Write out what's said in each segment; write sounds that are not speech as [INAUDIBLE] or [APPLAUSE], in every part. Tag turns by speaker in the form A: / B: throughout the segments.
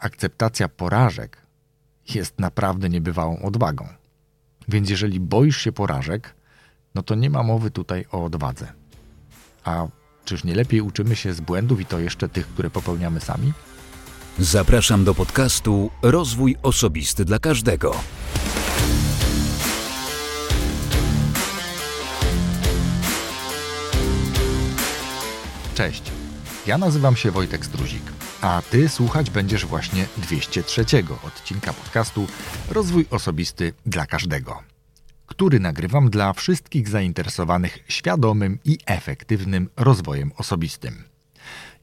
A: akceptacja porażek jest naprawdę niebywałą odwagą. Więc jeżeli boisz się porażek, no to nie ma mowy tutaj o odwadze. A czyż nie lepiej uczymy się z błędów i to jeszcze tych, które popełniamy sami?
B: Zapraszam do podcastu Rozwój Osobisty dla Każdego.
A: Cześć, ja nazywam się Wojtek Struzik, a Ty słuchać będziesz właśnie 203 odcinka podcastu Rozwój Osobisty dla Każdego, który nagrywam dla wszystkich zainteresowanych świadomym i efektywnym rozwojem osobistym.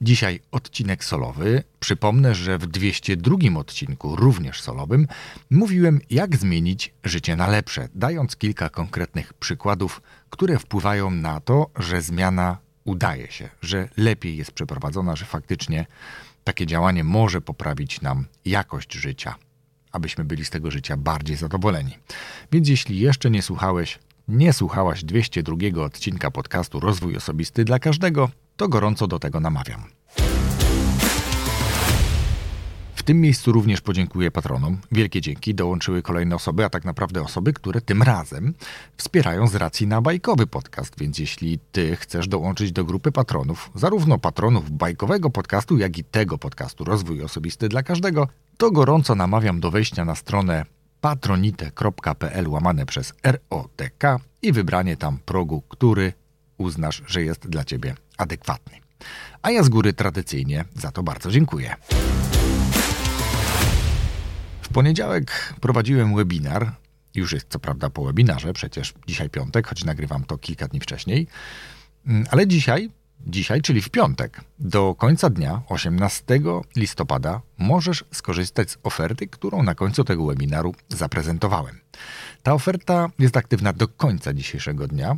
A: Dzisiaj odcinek solowy. Przypomnę, że w 202 odcinku, również solowym, mówiłem, jak zmienić życie na lepsze, dając kilka konkretnych przykładów, które wpływają na to, że zmiana udaje się, że lepiej jest przeprowadzona, że faktycznie takie działanie może poprawić nam jakość życia, abyśmy byli z tego życia bardziej zadowoleni. Więc jeśli jeszcze nie słuchałeś, nie słuchałaś 202 odcinka podcastu Rozwój Osobisty dla Każdego, to gorąco do tego namawiam. Tym miejscu również podziękuję patronom. Wielkie dzięki. Dołączyły kolejne osoby, a tak naprawdę osoby, które tym razem wspierają z racji na bajkowy podcast. Więc jeśli ty chcesz dołączyć do grupy patronów, zarówno patronów bajkowego podcastu, jak i tego podcastu Rozwój Osobisty dla Każdego, to gorąco namawiam do wejścia na stronę patronite.pl łamane przez ROTK i wybranie tam progu, który uznasz, że jest dla ciebie adekwatny. A ja z góry tradycyjnie za to bardzo dziękuję. Poniedziałek prowadziłem webinar. Już jest co prawda po webinarze, przecież dzisiaj piątek, choć nagrywam to kilka dni wcześniej. Mm, ale dzisiaj, dzisiaj, czyli w piątek, do końca dnia, 18 listopada, możesz skorzystać z oferty, którą na końcu tego webinaru zaprezentowałem. Ta oferta jest aktywna do końca dzisiejszego dnia,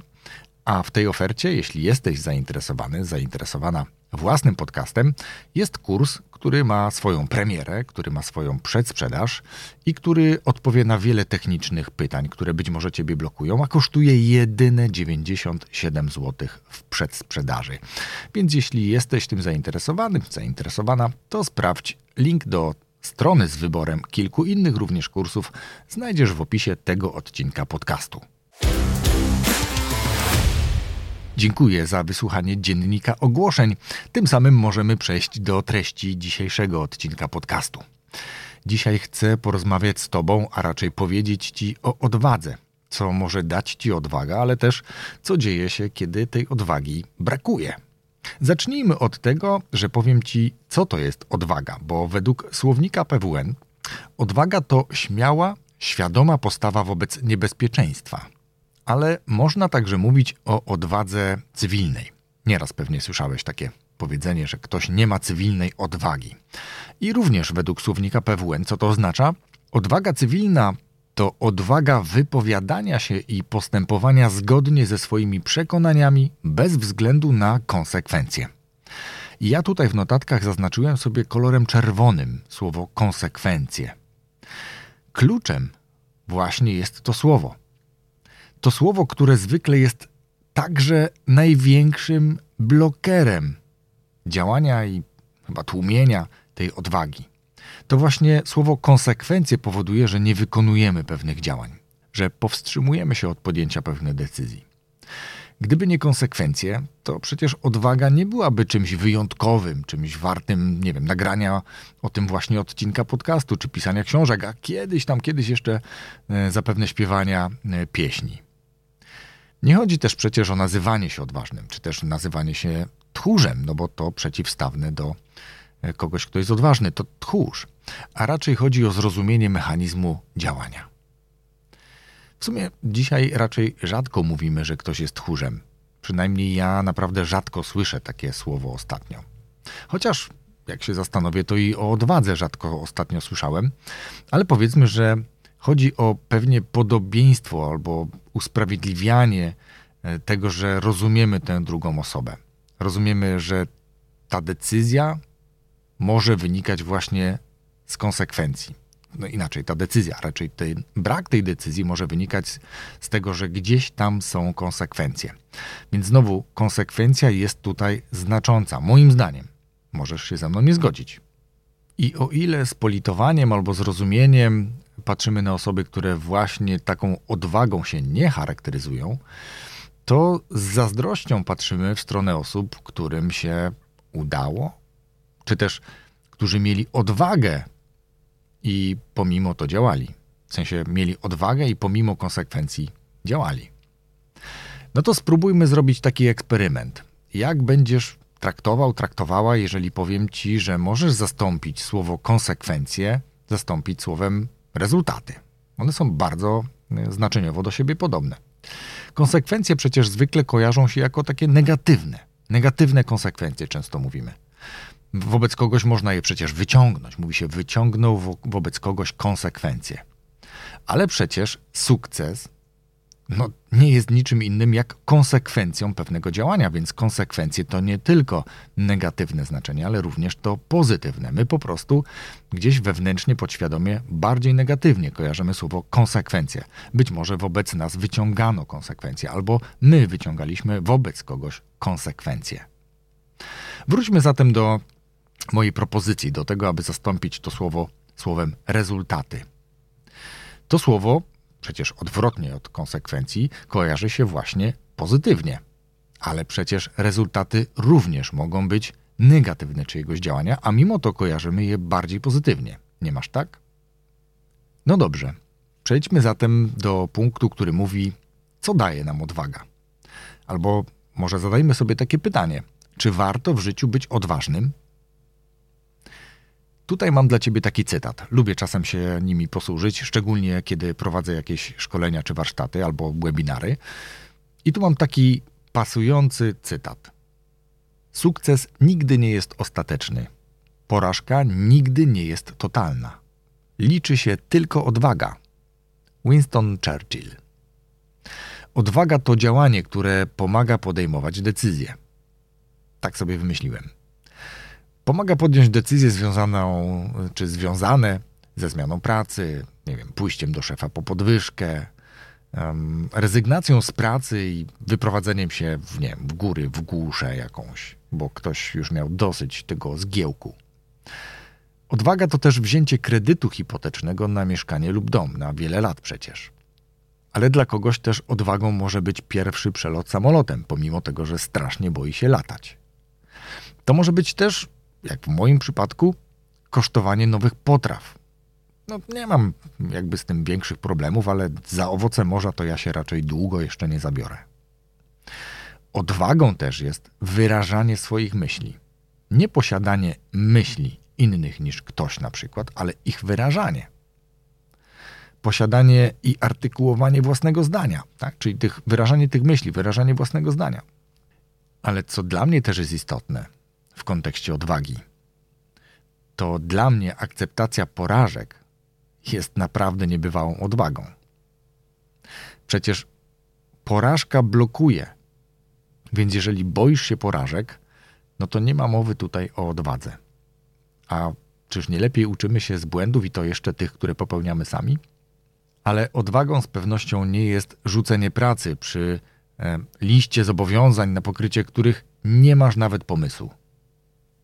A: a w tej ofercie, jeśli jesteś zainteresowany, zainteresowana własnym podcastem, jest kurs, który ma swoją premierę, który ma swoją przedsprzedaż i który odpowie na wiele technicznych pytań, które być może Ciebie blokują, a kosztuje jedyne 97 zł w przedsprzedaży. Więc jeśli jesteś tym zainteresowany, zainteresowana, to sprawdź link do strony z wyborem kilku innych również kursów znajdziesz w opisie tego odcinka podcastu. Dziękuję za wysłuchanie dziennika ogłoszeń. Tym samym możemy przejść do treści dzisiejszego odcinka podcastu. Dzisiaj chcę porozmawiać z Tobą, a raczej powiedzieć Ci o odwadze. Co może dać Ci odwaga, ale też co dzieje się, kiedy tej odwagi brakuje. Zacznijmy od tego, że powiem Ci, co to jest odwaga, bo według słownika PWN odwaga to śmiała, świadoma postawa wobec niebezpieczeństwa ale można także mówić o odwadze cywilnej. Nieraz pewnie słyszałeś takie powiedzenie, że ktoś nie ma cywilnej odwagi. I również według słownika PWN, co to oznacza? Odwaga cywilna to odwaga wypowiadania się i postępowania zgodnie ze swoimi przekonaniami, bez względu na konsekwencje. Ja tutaj w notatkach zaznaczyłem sobie kolorem czerwonym słowo konsekwencje. Kluczem właśnie jest to słowo to słowo, które zwykle jest także największym blokerem działania i chyba tłumienia tej odwagi. To właśnie słowo konsekwencje powoduje, że nie wykonujemy pewnych działań, że powstrzymujemy się od podjęcia pewnych decyzji. Gdyby nie konsekwencje, to przecież odwaga nie byłaby czymś wyjątkowym, czymś wartym, nie wiem, nagrania o tym właśnie odcinka podcastu czy pisania książek, a kiedyś tam, kiedyś jeszcze e, zapewne śpiewania e, pieśni. Nie chodzi też przecież o nazywanie się odważnym, czy też nazywanie się tchórzem, no bo to przeciwstawne do e, kogoś, kto jest odważny, to tchórz, a raczej chodzi o zrozumienie mechanizmu działania. W sumie dzisiaj raczej rzadko mówimy, że ktoś jest tchórzem. Przynajmniej ja naprawdę rzadko słyszę takie słowo ostatnio. Chociaż, jak się zastanowię, to i o odwadze rzadko ostatnio słyszałem, ale powiedzmy, że Chodzi o pewnie podobieństwo albo usprawiedliwianie e, tego, że rozumiemy tę drugą osobę. Rozumiemy, że ta decyzja może wynikać właśnie z konsekwencji. No inaczej, ta decyzja, raczej ten brak tej decyzji może wynikać z tego, że gdzieś tam są konsekwencje. Więc znowu, konsekwencja jest tutaj znacząca, moim zdaniem. Możesz się ze mną nie zgodzić. I o ile z politowaniem albo zrozumieniem patrzymy na osoby, które właśnie taką odwagą się nie charakteryzują, to z zazdrością patrzymy w stronę osób, którym się udało, czy też którzy mieli odwagę i pomimo to działali. W sensie mieli odwagę i pomimo konsekwencji działali. No to spróbujmy zrobić taki eksperyment. Jak będziesz traktował, traktowała, jeżeli powiem ci, że możesz zastąpić słowo konsekwencje, zastąpić słowem rezultaty. One są bardzo e, znaczeniowo do siebie podobne. Konsekwencje przecież zwykle kojarzą się jako takie negatywne. Negatywne konsekwencje często mówimy. Wobec kogoś można je przecież wyciągnąć. Mówi się, wyciągnął wo wobec kogoś konsekwencje. Ale przecież sukces no, nie jest niczym innym jak konsekwencją pewnego działania, więc konsekwencje to nie tylko negatywne znaczenie, ale również to pozytywne. My po prostu gdzieś wewnętrznie, podświadomie bardziej negatywnie kojarzymy słowo konsekwencje. Być może wobec nas wyciągano konsekwencje, albo my wyciągaliśmy wobec kogoś konsekwencje. Wróćmy zatem do mojej propozycji, do tego, aby zastąpić to słowo słowem rezultaty. To słowo przecież odwrotnie od konsekwencji, kojarzy się właśnie pozytywnie. Ale przecież rezultaty również mogą być negatywne czyjegoś działania, a mimo to kojarzymy je bardziej pozytywnie. Nie masz tak? No dobrze. Przejdźmy zatem do punktu, który mówi, co daje nam odwaga. Albo może zadajmy sobie takie pytanie: czy warto w życiu być odważnym? Tutaj mam dla Ciebie taki cytat. Lubię czasem się nimi posłużyć, szczególnie kiedy prowadzę jakieś szkolenia czy warsztaty albo webinary. I tu mam taki pasujący cytat. Sukces nigdy nie jest ostateczny. Porażka nigdy nie jest totalna. Liczy się tylko odwaga. Winston Churchill. Odwaga to działanie, które pomaga podejmować decyzje. Tak sobie wymyśliłem. Pomaga podjąć decyzję związaną czy związane ze zmianą pracy, nie wiem, pójściem do szefa po podwyżkę, rezygnacją z pracy i wyprowadzeniem się w, nie wiem, w góry, w głuszę jakąś, bo ktoś już miał dosyć tego zgiełku. Odwaga to też wzięcie kredytu hipotecznego na mieszkanie lub dom, na wiele lat przecież. Ale dla kogoś też odwagą może być pierwszy przelot samolotem, pomimo tego, że strasznie boi się latać. To może być też jak w moim przypadku, kosztowanie nowych potraw. No, nie mam jakby z tym większych problemów, ale za owoce morza to ja się raczej długo jeszcze nie zabiorę. Odwagą też jest wyrażanie swoich myśli. Nie posiadanie myśli innych niż ktoś na przykład, ale ich wyrażanie. Posiadanie i artykułowanie własnego zdania, tak? czyli tych, wyrażanie tych myśli, wyrażanie własnego zdania. Ale co dla mnie też jest istotne – w kontekście odwagi, to dla mnie akceptacja porażek jest naprawdę niebywałą odwagą. Przecież porażka blokuje. Więc jeżeli boisz się porażek, no to nie ma mowy tutaj o odwadze. A czyż nie lepiej uczymy się z błędów i to jeszcze tych, które popełniamy sami? Ale odwagą z pewnością nie jest rzucenie pracy przy e, liście zobowiązań, na pokrycie których nie masz nawet pomysłu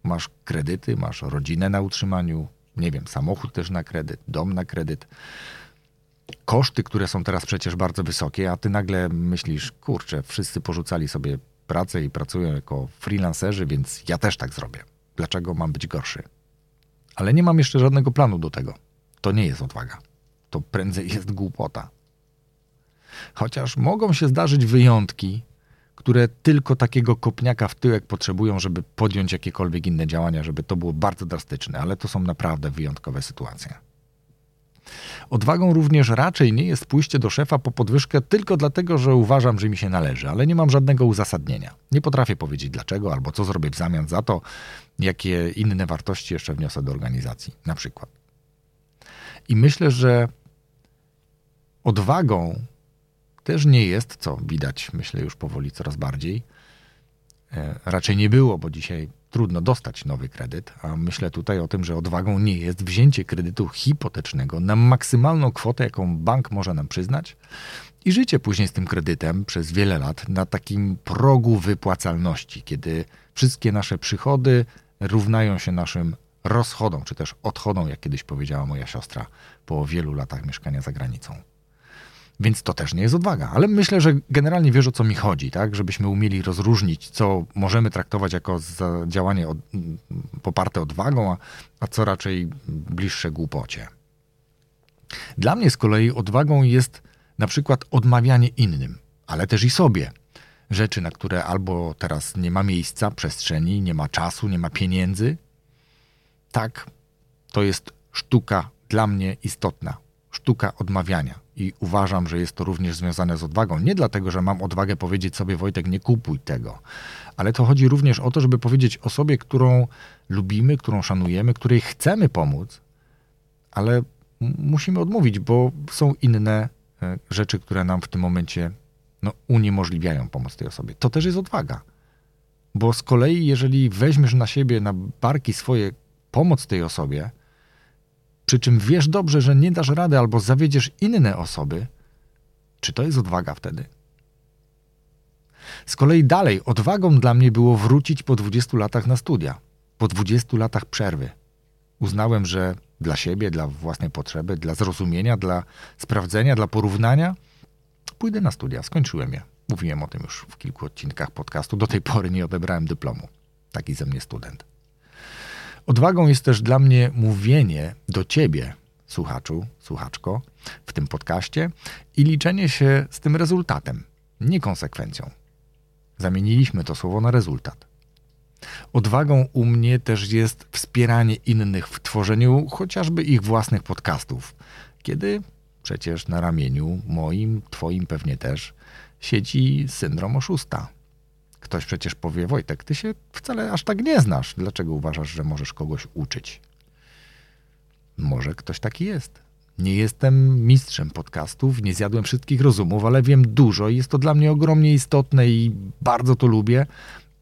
A: masz kredyty, masz rodzinę na utrzymaniu, nie wiem, samochód też na kredyt, dom na kredyt. Koszty, które są teraz przecież bardzo wysokie, a ty nagle myślisz, kurczę, wszyscy porzucali sobie pracę i pracują jako freelancerzy, więc ja też tak zrobię. Dlaczego mam być gorszy? Ale nie mam jeszcze żadnego planu do tego. To nie jest odwaga. To prędzej jest głupota. Chociaż mogą się zdarzyć wyjątki, które tylko takiego kopniaka w tyłek potrzebują, żeby podjąć jakiekolwiek inne działania, żeby to było bardzo drastyczne, ale to są naprawdę wyjątkowe sytuacje. Odwagą również raczej nie jest pójście do szefa po podwyżkę tylko dlatego, że uważam, że mi się należy, ale nie mam żadnego uzasadnienia. Nie potrafię powiedzieć dlaczego albo co zrobię w zamian za to, jakie inne wartości jeszcze wniosę do organizacji, na przykład. I myślę, że odwagą też nie jest, co widać, myślę już powoli coraz bardziej. E, raczej nie było, bo dzisiaj trudno dostać nowy kredyt, a myślę tutaj o tym, że odwagą nie jest wzięcie kredytu hipotecznego na maksymalną kwotę, jaką bank może nam przyznać i życie później z tym kredytem przez wiele lat na takim progu wypłacalności, kiedy wszystkie nasze przychody równają się naszym rozchodą, czy też odchodą, jak kiedyś powiedziała moja siostra, po wielu latach mieszkania za granicą. Więc to też nie jest odwaga, ale myślę, że generalnie wiesz o co mi chodzi, tak? Żebyśmy umieli rozróżnić, co możemy traktować jako działanie od, poparte odwagą, a, a co raczej bliższe głupocie. Dla mnie z kolei odwagą jest na przykład odmawianie innym, ale też i sobie. Rzeczy, na które albo teraz nie ma miejsca, przestrzeni, nie ma czasu, nie ma pieniędzy. Tak, to jest sztuka dla mnie istotna. Sztuka odmawiania. I uważam, że jest to również związane z odwagą. Nie dlatego, że mam odwagę powiedzieć sobie, Wojtek, nie kupuj tego, ale to chodzi również o to, żeby powiedzieć osobie, którą lubimy, którą szanujemy, której chcemy pomóc, ale musimy odmówić, bo są inne e, rzeczy, które nam w tym momencie no, uniemożliwiają pomoc tej osobie. To też jest odwaga. Bo z kolei, jeżeli weźmiesz na siebie, na barki swoje pomoc tej osobie, przy czym wiesz dobrze, że nie dasz rady albo zawiedziesz inne osoby, czy to jest odwaga wtedy? Z kolei dalej, odwagą dla mnie było wrócić po 20 latach na studia, po 20 latach przerwy. Uznałem, że dla siebie, dla własnej potrzeby, dla zrozumienia, dla sprawdzenia, dla porównania, pójdę na studia. Skończyłem je. Mówiłem o tym już w kilku odcinkach podcastu. Do tej pory nie odebrałem dyplomu. Taki ze mnie student. Odwagą jest też dla mnie mówienie do ciebie, słuchaczu, słuchaczko, w tym podcaście i liczenie się z tym rezultatem, nie konsekwencją. Zamieniliśmy to słowo na rezultat. Odwagą u mnie też jest wspieranie innych w tworzeniu chociażby ich własnych podcastów, kiedy przecież na ramieniu moim, twoim pewnie też, siedzi syndrom oszusta. Ktoś przecież powie, Wojtek, ty się wcale aż tak nie znasz. Dlaczego uważasz, że możesz kogoś uczyć? Może ktoś taki jest. Nie jestem mistrzem podcastów, nie zjadłem wszystkich rozumów, ale wiem dużo i jest to dla mnie ogromnie istotne i bardzo to lubię,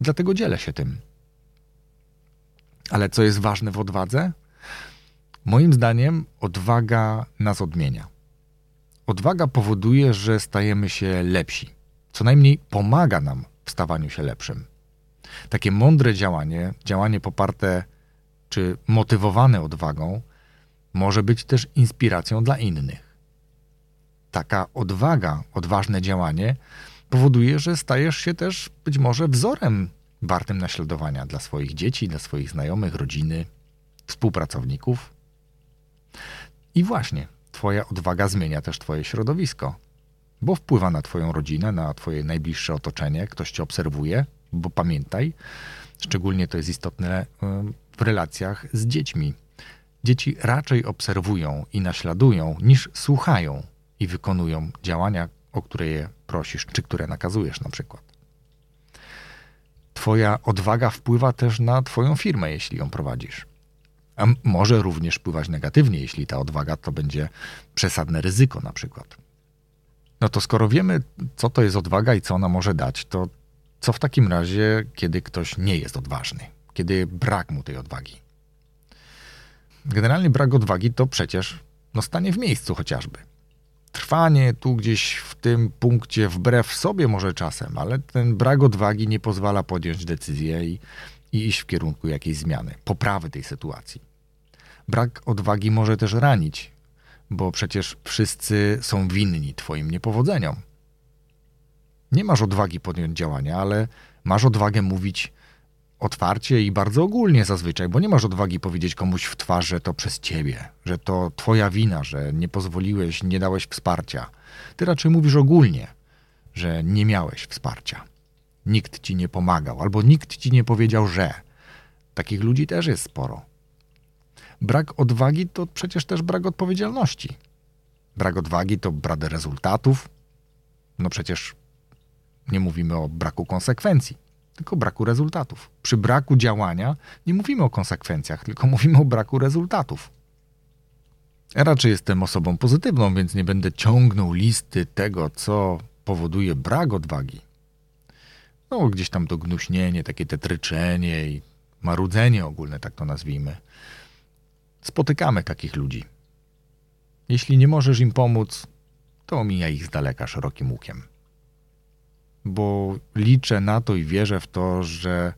A: dlatego dzielę się tym. Ale co jest ważne w odwadze? Moim zdaniem odwaga nas odmienia. Odwaga powoduje, że stajemy się lepsi. Co najmniej pomaga nam stawaniu się lepszym. Takie mądre działanie, działanie poparte czy motywowane odwagą, może być też inspiracją dla innych. Taka odwaga, odważne działanie powoduje, że stajesz się też być może wzorem wartym naśladowania dla swoich dzieci, dla swoich znajomych, rodziny, współpracowników. I właśnie, Twoja odwaga zmienia też Twoje środowisko bo wpływa na Twoją rodzinę, na Twoje najbliższe otoczenie, ktoś Cię obserwuje, bo pamiętaj, szczególnie to jest istotne w relacjach z dziećmi. Dzieci raczej obserwują i naśladują, niż słuchają i wykonują działania, o które je prosisz, czy które nakazujesz na przykład. Twoja odwaga wpływa też na Twoją firmę, jeśli ją prowadzisz. A może również wpływać negatywnie, jeśli ta odwaga to będzie przesadne ryzyko na przykład. No to skoro wiemy, co to jest odwaga i co ona może dać, to co w takim razie, kiedy ktoś nie jest odważny, kiedy brak mu tej odwagi? Generalnie brak odwagi to przecież no, stanie w miejscu chociażby. Trwanie tu gdzieś w tym punkcie wbrew sobie może czasem, ale ten brak odwagi nie pozwala podjąć decyzję i, i iść w kierunku jakiejś zmiany, poprawy tej sytuacji. Brak odwagi może też ranić, bo przecież wszyscy są winni Twoim niepowodzeniom. Nie masz odwagi podjąć działania, ale masz odwagę mówić otwarcie i bardzo ogólnie zazwyczaj, bo nie masz odwagi powiedzieć komuś w twarz, że to przez ciebie, że to twoja wina, że nie pozwoliłeś, nie dałeś wsparcia. Ty raczej mówisz ogólnie, że nie miałeś wsparcia. Nikt ci nie pomagał, albo nikt ci nie powiedział, że. Takich ludzi też jest sporo. Brak odwagi to przecież też brak odpowiedzialności. Brak odwagi to brak rezultatów. No przecież nie mówimy o braku konsekwencji, tylko braku rezultatów. Przy braku działania nie mówimy o konsekwencjach, tylko mówimy o braku rezultatów. Ja raczej jestem osobą pozytywną, więc nie będę ciągnął listy tego, co powoduje brak odwagi. No, gdzieś tam to gnuśnienie, takie tetryczenie i marudzenie ogólne, tak to nazwijmy. Spotykamy takich ludzi. Jeśli nie możesz im pomóc, to omija ich z daleka szerokim łukiem. Bo liczę na to i wierzę w to, że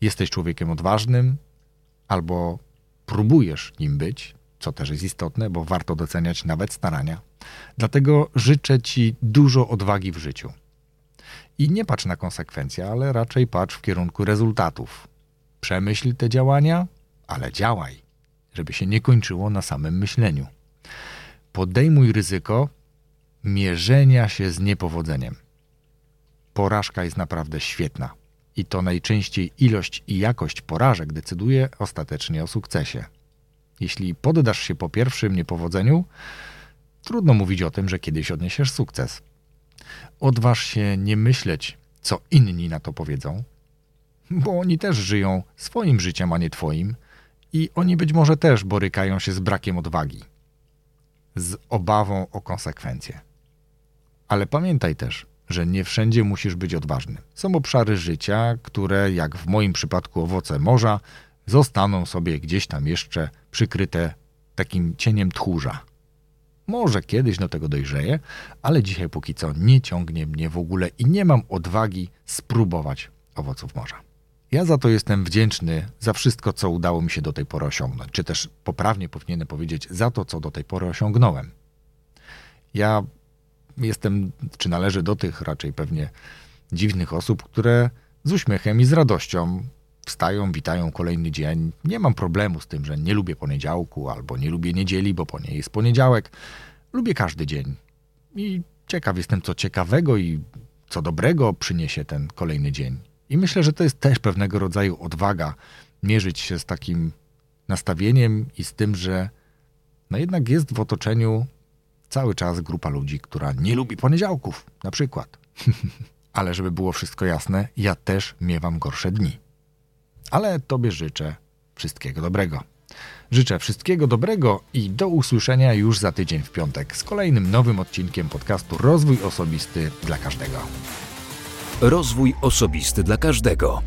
A: jesteś człowiekiem odważnym, albo próbujesz nim być, co też jest istotne, bo warto doceniać nawet starania. Dlatego życzę Ci dużo odwagi w życiu. I nie patrz na konsekwencje, ale raczej patrz w kierunku rezultatów. Przemyśl te działania, ale działaj, żeby się nie kończyło na samym myśleniu. Podejmuj ryzyko mierzenia się z niepowodzeniem. Porażka jest naprawdę świetna i to najczęściej ilość i jakość porażek decyduje ostatecznie o sukcesie. Jeśli poddasz się po pierwszym niepowodzeniu, trudno mówić o tym, że kiedyś odniesiesz sukces. Odważ się nie myśleć, co inni na to powiedzą, bo oni też żyją swoim życiem, a nie twoim, i oni być może też borykają się z brakiem odwagi, z obawą o konsekwencje. Ale pamiętaj też, że nie wszędzie musisz być odważny. Są obszary życia, które, jak w moim przypadku owoce morza, zostaną sobie gdzieś tam jeszcze przykryte takim cieniem tchórza. Może kiedyś do tego dojrzeję, ale dzisiaj póki co nie ciągnie mnie w ogóle i nie mam odwagi spróbować owoców morza. Ja za to jestem wdzięczny za wszystko, co udało mi się do tej pory osiągnąć, czy też poprawnie powinienem powiedzieć za to, co do tej pory osiągnąłem. Ja jestem, czy należę do tych raczej pewnie dziwnych osób, które z uśmiechem i z radością wstają, witają kolejny dzień. Nie mam problemu z tym, że nie lubię poniedziałku albo nie lubię niedzieli, bo po niej jest poniedziałek. Lubię każdy dzień. I ciekaw jestem, co ciekawego i co dobrego przyniesie ten kolejny dzień. I myślę, że to jest też pewnego rodzaju odwaga mierzyć się z takim nastawieniem i z tym, że no jednak jest w otoczeniu cały czas grupa ludzi, która nie lubi poniedziałków, na przykład. [LAUGHS] Ale żeby było wszystko jasne, ja też miewam gorsze dni. Ale Tobie życzę wszystkiego dobrego. Życzę wszystkiego dobrego i do usłyszenia już za tydzień w piątek z kolejnym nowym odcinkiem podcastu Rozwój Osobisty dla Każdego.
B: Rozwój Osobisty dla Każdego.